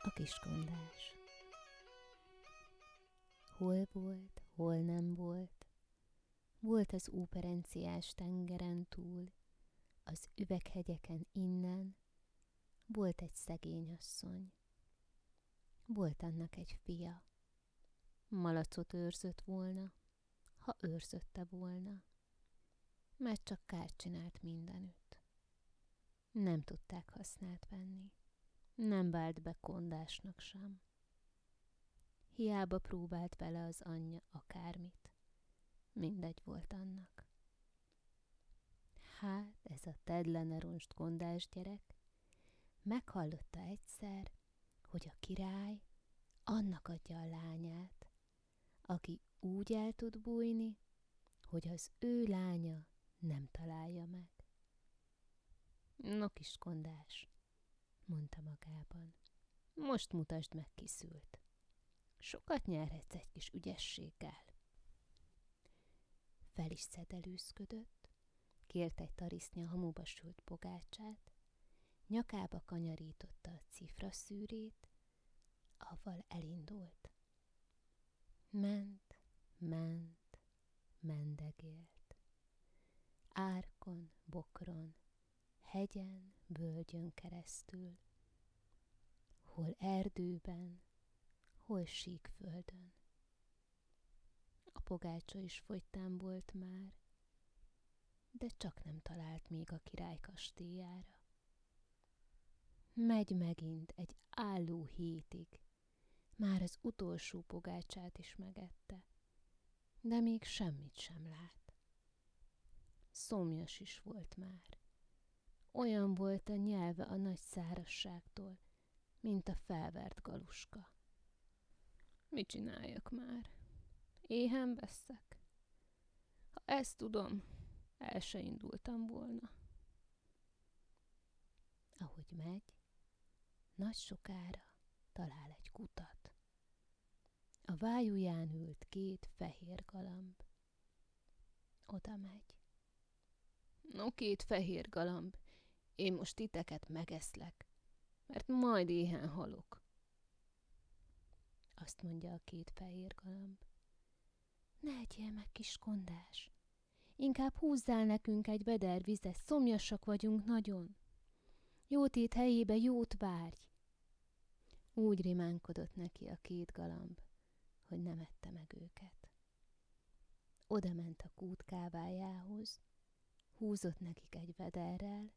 A kiskondás Hol volt, hol nem volt, volt az óperenciás tengeren túl, az üveghegyeken innen, volt egy szegény asszony. Volt annak egy fia. Malacot őrzött volna, ha őrzötte volna, mert csak kárt csinált mindenütt. Nem tudták használt venni, nem vált be kondásnak sem. Hiába próbált vele az anyja akármit, mindegy volt annak. Hát ez a tedleneronst kondás gyerek meghallotta egyszer, hogy a király annak adja a lányát, aki úgy el tud bújni, hogy az ő lánya nem találja meg. No kis kondás, mondta magában, most mutasd meg, kiszült. Sokat nyerhetsz egy kis ügyességgel. Fel is szedelőzködött, kért egy tarisznya hamuba sült pogácsát, nyakába kanyarította a cifra szűrét, avval elindult. Ment, ment, mendegélt. Árkon, bokron, hegyen, völgyön keresztül, hol erdőben, hol síkföldön. A pogácsa is fogytán volt már, de csak nem talált még a király kastélyára. Megy megint egy álló hétig, már az utolsó pogácsát is megette, de még semmit sem lát. Szomjas is volt már. Olyan volt a nyelve a nagy szárasságtól, mint a felvert galuska. Mit csináljak már? Éhen veszek? Ha ezt tudom, el se indultam volna. Ahogy megy, nagy sokára talál egy kutat. A vájúján ült két fehér galamb. Oda megy. No, két fehér galamb, én most titeket megeszlek, mert majd éhen halok. Azt mondja a két fehér galamb. Ne egyél meg, kis kondás. Inkább húzzál nekünk egy veder vizet, szomjasak vagyunk nagyon. Jótét helyébe jót várj. Úgy rimánkodott neki a két galamb, hogy nem ette meg őket. Oda ment a kút kávájához, húzott nekik egy vederrel,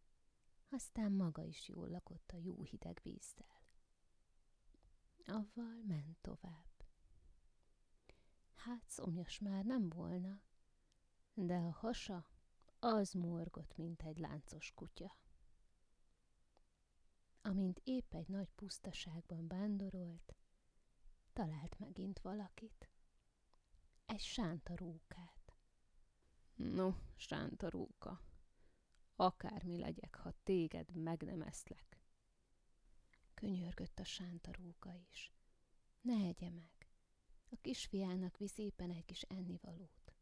aztán maga is jól lakott a jó hideg vízzel. Avval ment tovább. Hát szomjas már nem volna, de a hasa az morgott, mint egy láncos kutya. Amint épp egy nagy pusztaságban vándorolt, talált megint valakit. Egy sánta rókát. No, sánta róka, akármi legyek, ha téged meg nem eszlek. Könyörgött a sánta róka is. Ne egye meg, a kisfiának visz éppen egy kis ennivalót.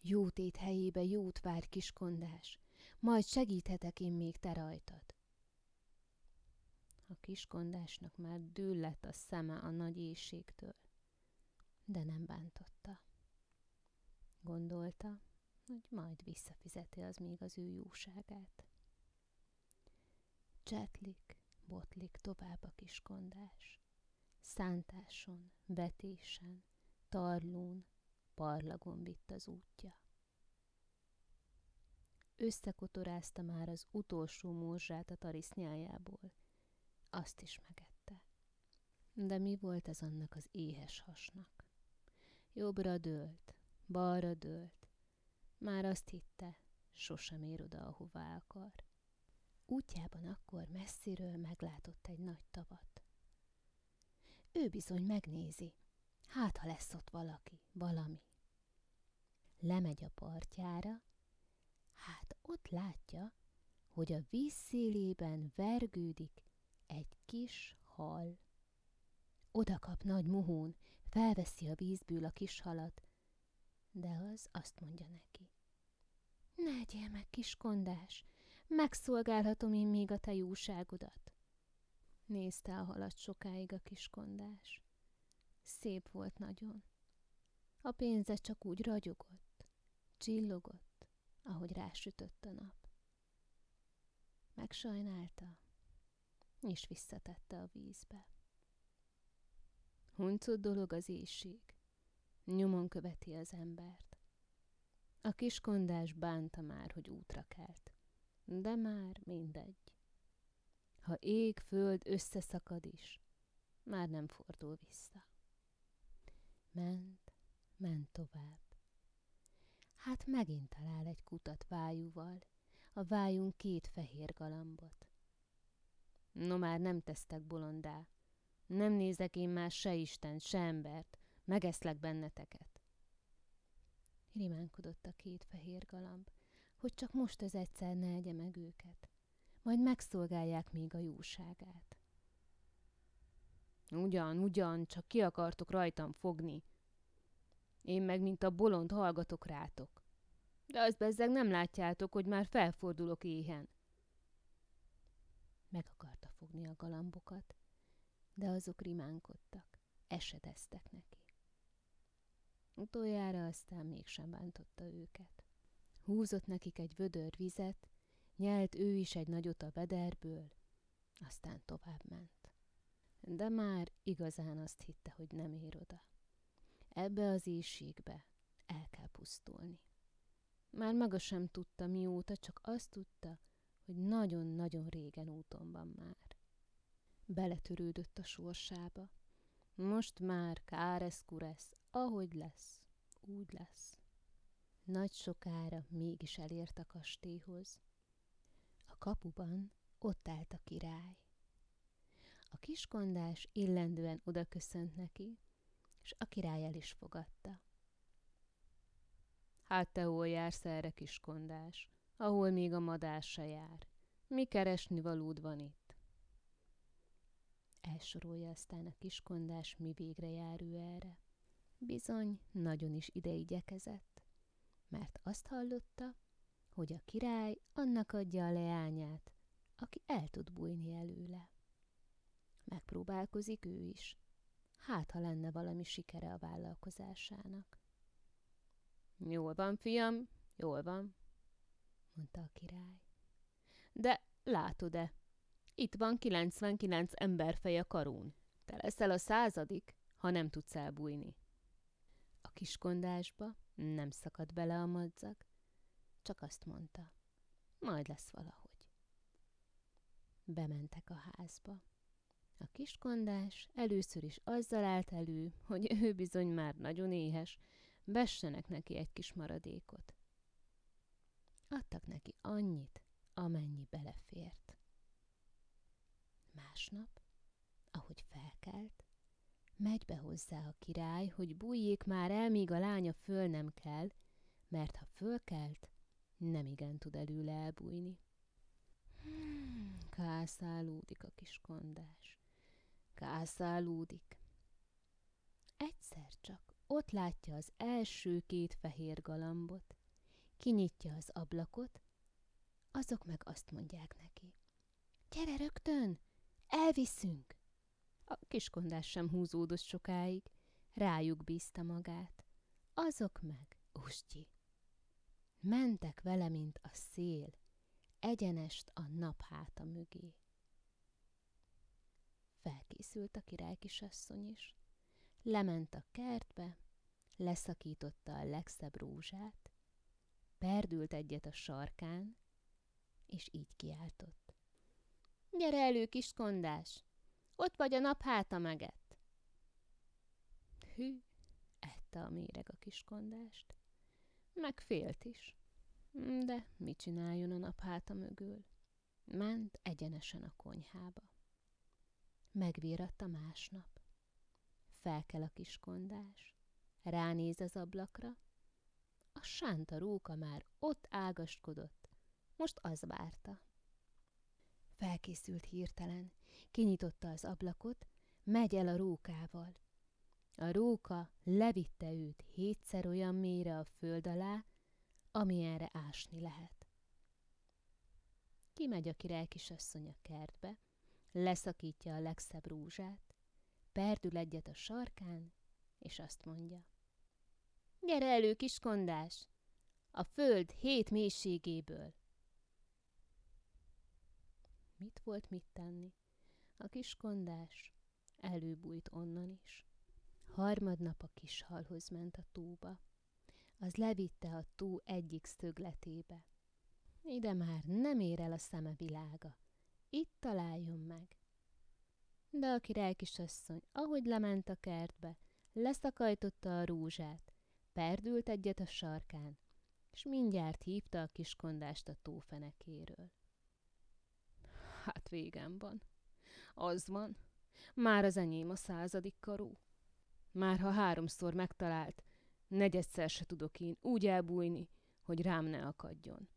Jótét helyébe jót vár kiskondás, majd segíthetek én még te rajtad. A kiskondásnak már dől lett a szeme a nagy éjségtől, de nem bántotta. Gondolta, hogy majd visszafizeti az még az ő jóságát. Csetlik, botlik tovább a kiskondás. Szántáson, vetésen, tarlón, parlagon vitt az útja. Összekotorázta már az utolsó morzsát a tarisznyájából, azt is megette. De mi volt ez annak az éhes hasnak? Jobbra dőlt, balra dőlt. Már azt hitte, sosem ér oda, ahová akar. Útjában akkor messziről meglátott egy nagy tavat. Ő bizony megnézi, hát ha lesz ott valaki, valami. Lemegy a partjára, hát ott látja, hogy a víz szélében vergődik egy kis hal. Oda kap nagy muhón, felveszi a vízből a kis halat, de az azt mondja neki. Ne egyél meg, kis kondás, megszolgálhatom én még a te jóságodat. Nézte a halat sokáig a kiskondás. Szép volt nagyon. A pénze csak úgy ragyogott, csillogott, ahogy rásütött a nap. Megsajnálta, és visszatette a vízbe. Huncut dolog az éjség, nyomon követi az embert. A kiskondás bánta már, hogy útra kelt, de már mindegy. Ha ég, föld összeszakad is, már nem fordul vissza. Ment, ment tovább. Hát megint talál egy kutat vájúval, a vájunk két fehér galambot. No már nem tesztek bolondá, nem nézek én már se Isten, se embert, megeszlek benneteket. Rimánkodott a két fehér galamb, hogy csak most az egyszer ne egye meg őket, majd megszolgálják még a jóságát. Ugyan, ugyan, csak ki akartok rajtam fogni. Én meg, mint a bolond, hallgatok rátok. De azt bezzeg nem látjátok, hogy már felfordulok éhen. Meg akarta fogni a galambokat, de azok rimánkodtak, esedeztek neki. Utoljára aztán mégsem bántotta őket. Húzott nekik egy vödör vizet, nyelt ő is egy nagyot a vederből, aztán tovább ment. De már igazán azt hitte, hogy nem ér oda. Ebbe az éjségbe el kell pusztulni. Már maga sem tudta mióta, csak azt tudta, hogy nagyon-nagyon régen úton van már. Beletörődött a sorsába. Most már káresz kuresz, ahogy lesz, úgy lesz. Nagy sokára mégis elért a kastélyhoz. A kapuban ott állt a király. A kiskondás illendően oda köszönt neki, és a király el is fogadta. Hát te hol jársz erre, kiskondás, ahol még a madás se jár? Mi keresni valód van itt? Elsorolja aztán a kiskondás, mi végre jár ő erre. Bizony, nagyon is ide igyekezett, mert azt hallotta, hogy a király annak adja a leányát, aki el tud bújni előle. Megpróbálkozik ő is. Hát, ha lenne valami sikere a vállalkozásának. Jól van, fiam, jól van, mondta a király. De látod-e, itt van 99 emberfej a karón. Te leszel a századik, ha nem tudsz elbújni. Kiskondásba nem szakadt bele a madzag, csak azt mondta, majd lesz valahogy. Bementek a házba. A kiskondás először is azzal állt elő, hogy ő bizony már nagyon éhes, vessenek neki egy kis maradékot. Adtak neki annyit, amennyi belefért. Másnap, ahogy felkelt, megy be hozzá a király, hogy bújjék már el, míg a lánya föl nem kell, mert ha fölkelt, nem igen tud előle elbújni. Hmm, kászálódik a kis kondás. Kászálódik. Egyszer csak ott látja az első két fehér galambot, kinyitja az ablakot, azok meg azt mondják neki. Gyere rögtön, elviszünk! A kiskondás sem húzódott sokáig, rájuk bízta magát. Azok meg, ustyi. Mentek vele, mint a szél, egyenest a nap háta mögé. Felkészült a király kisasszony is. Lement a kertbe, leszakította a legszebb rózsát, perdült egyet a sarkán, és így kiáltott. Gyere elő, kiskondás! Ott vagy a nap háta meget. Hű, ette a méreg a kiskondást. Megfélt is. De mit csináljon a nap háta mögül? Ment egyenesen a konyhába. Megvíratta másnap. Felkel a kiskondás. Ránéz az ablakra. A sánta róka már ott ágaskodott. Most az várta. Felkészült hirtelen, kinyitotta az ablakot, megy el a rókával. A róka levitte őt hétszer olyan mélyre a föld alá, amilyenre ásni lehet. Kimegy a király kisasszony a kertbe, leszakítja a legszebb rúzsát, perdül egyet a sarkán, és azt mondja. Gyere elő, kiskondás! A föld hét mélységéből. Mit volt mit tenni? A kiskondás előbújt onnan is. Harmadnap a kis halhoz ment a túba. Az levitte a tú egyik szögletébe. Ide már nem ér el a szeme világa. Itt találjon meg. De a király kisasszony, ahogy lement a kertbe, leszakajtotta a rúzsát, perdült egyet a sarkán, és mindjárt hívta a kiskondást a tófenekéről. Hát végem van. Az van. Már az enyém a századik karú. Már ha háromszor megtalált, negyedszer se tudok én úgy elbújni, hogy rám ne akadjon.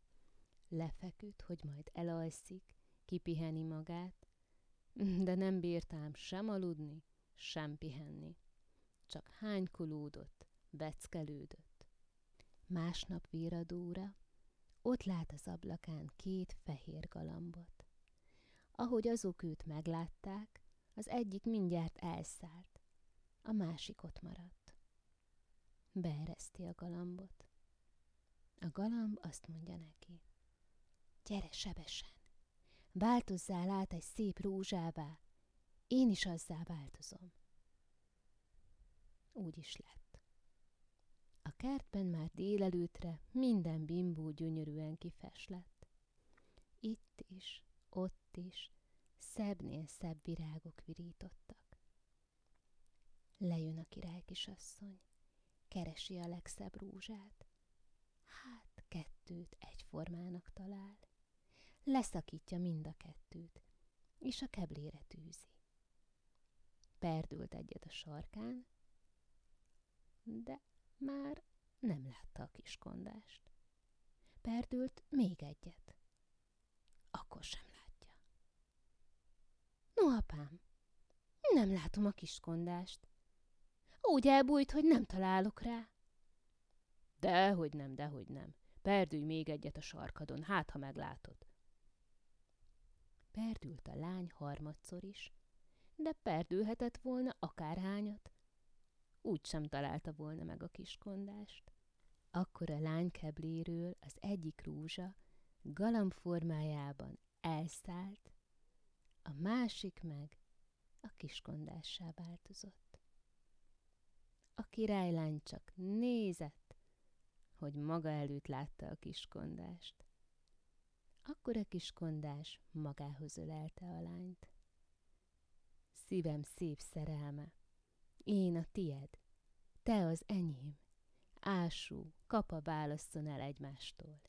Lefeküdt, hogy majd elalszik, kipiheni magát, de nem bírtám sem aludni, sem pihenni. Csak hánykolódott, beckelődött. Másnap víradóra, ott lát az ablakán két fehér galambot. Ahogy azok őt meglátták, az egyik mindjárt elszállt, a másik ott maradt. Beereszti a galambot. A galamb azt mondja neki. Gyere sebesen, változzál át egy szép rózsává, én is azzá változom. Úgy is lett. A kertben már délelőtre minden bimbó gyönyörűen kifeslett. Itt is, ott is, szebbnél szebb virágok virítottak. Lejön a király kisasszony, keresi a legszebb rózsát. Hát kettőt egyformának talál. Leszakítja mind a kettőt, és a keblére tűzi. Perdült egyet a sarkán, de már nem látta a kiskondást. Perdült még egyet. Akkor sem. No, apám, nem látom a kiskondást. Úgy elbújt, hogy nem találok rá. Dehogy nem, dehogy nem. Perdülj még egyet a sarkadon, hát ha meglátod. Perdült a lány harmadszor is, de perdülhetett volna akárhányat. Úgy sem találta volna meg a kiskondást. Akkor a lány kebléről az egyik rúzsa galamb formájában elszállt, a másik meg a kiskondássá változott. A királylány csak nézett, hogy maga előtt látta a kiskondást. Akkor a kiskondás magához ölelte a lányt. Szívem szép szerelme, én a tied, te az enyém, ású, kapa válasszon el egymástól.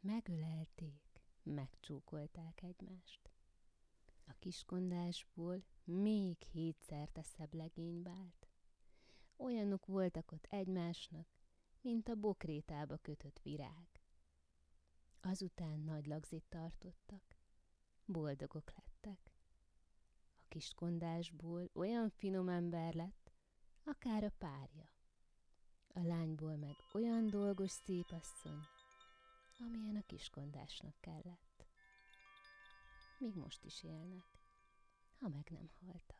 Megölelték, megcsókolták egymást. A kiskondásból még hétszer szebb legény vált. Olyanok voltak ott egymásnak, mint a bokrétába kötött virág. Azután nagy lagzit tartottak, boldogok lettek. A kiskondásból olyan finom ember lett, akár a párja. A lányból meg olyan dolgos szép asszony, amilyen a kiskondásnak kellett. Míg most is élnek, ha meg nem haltak.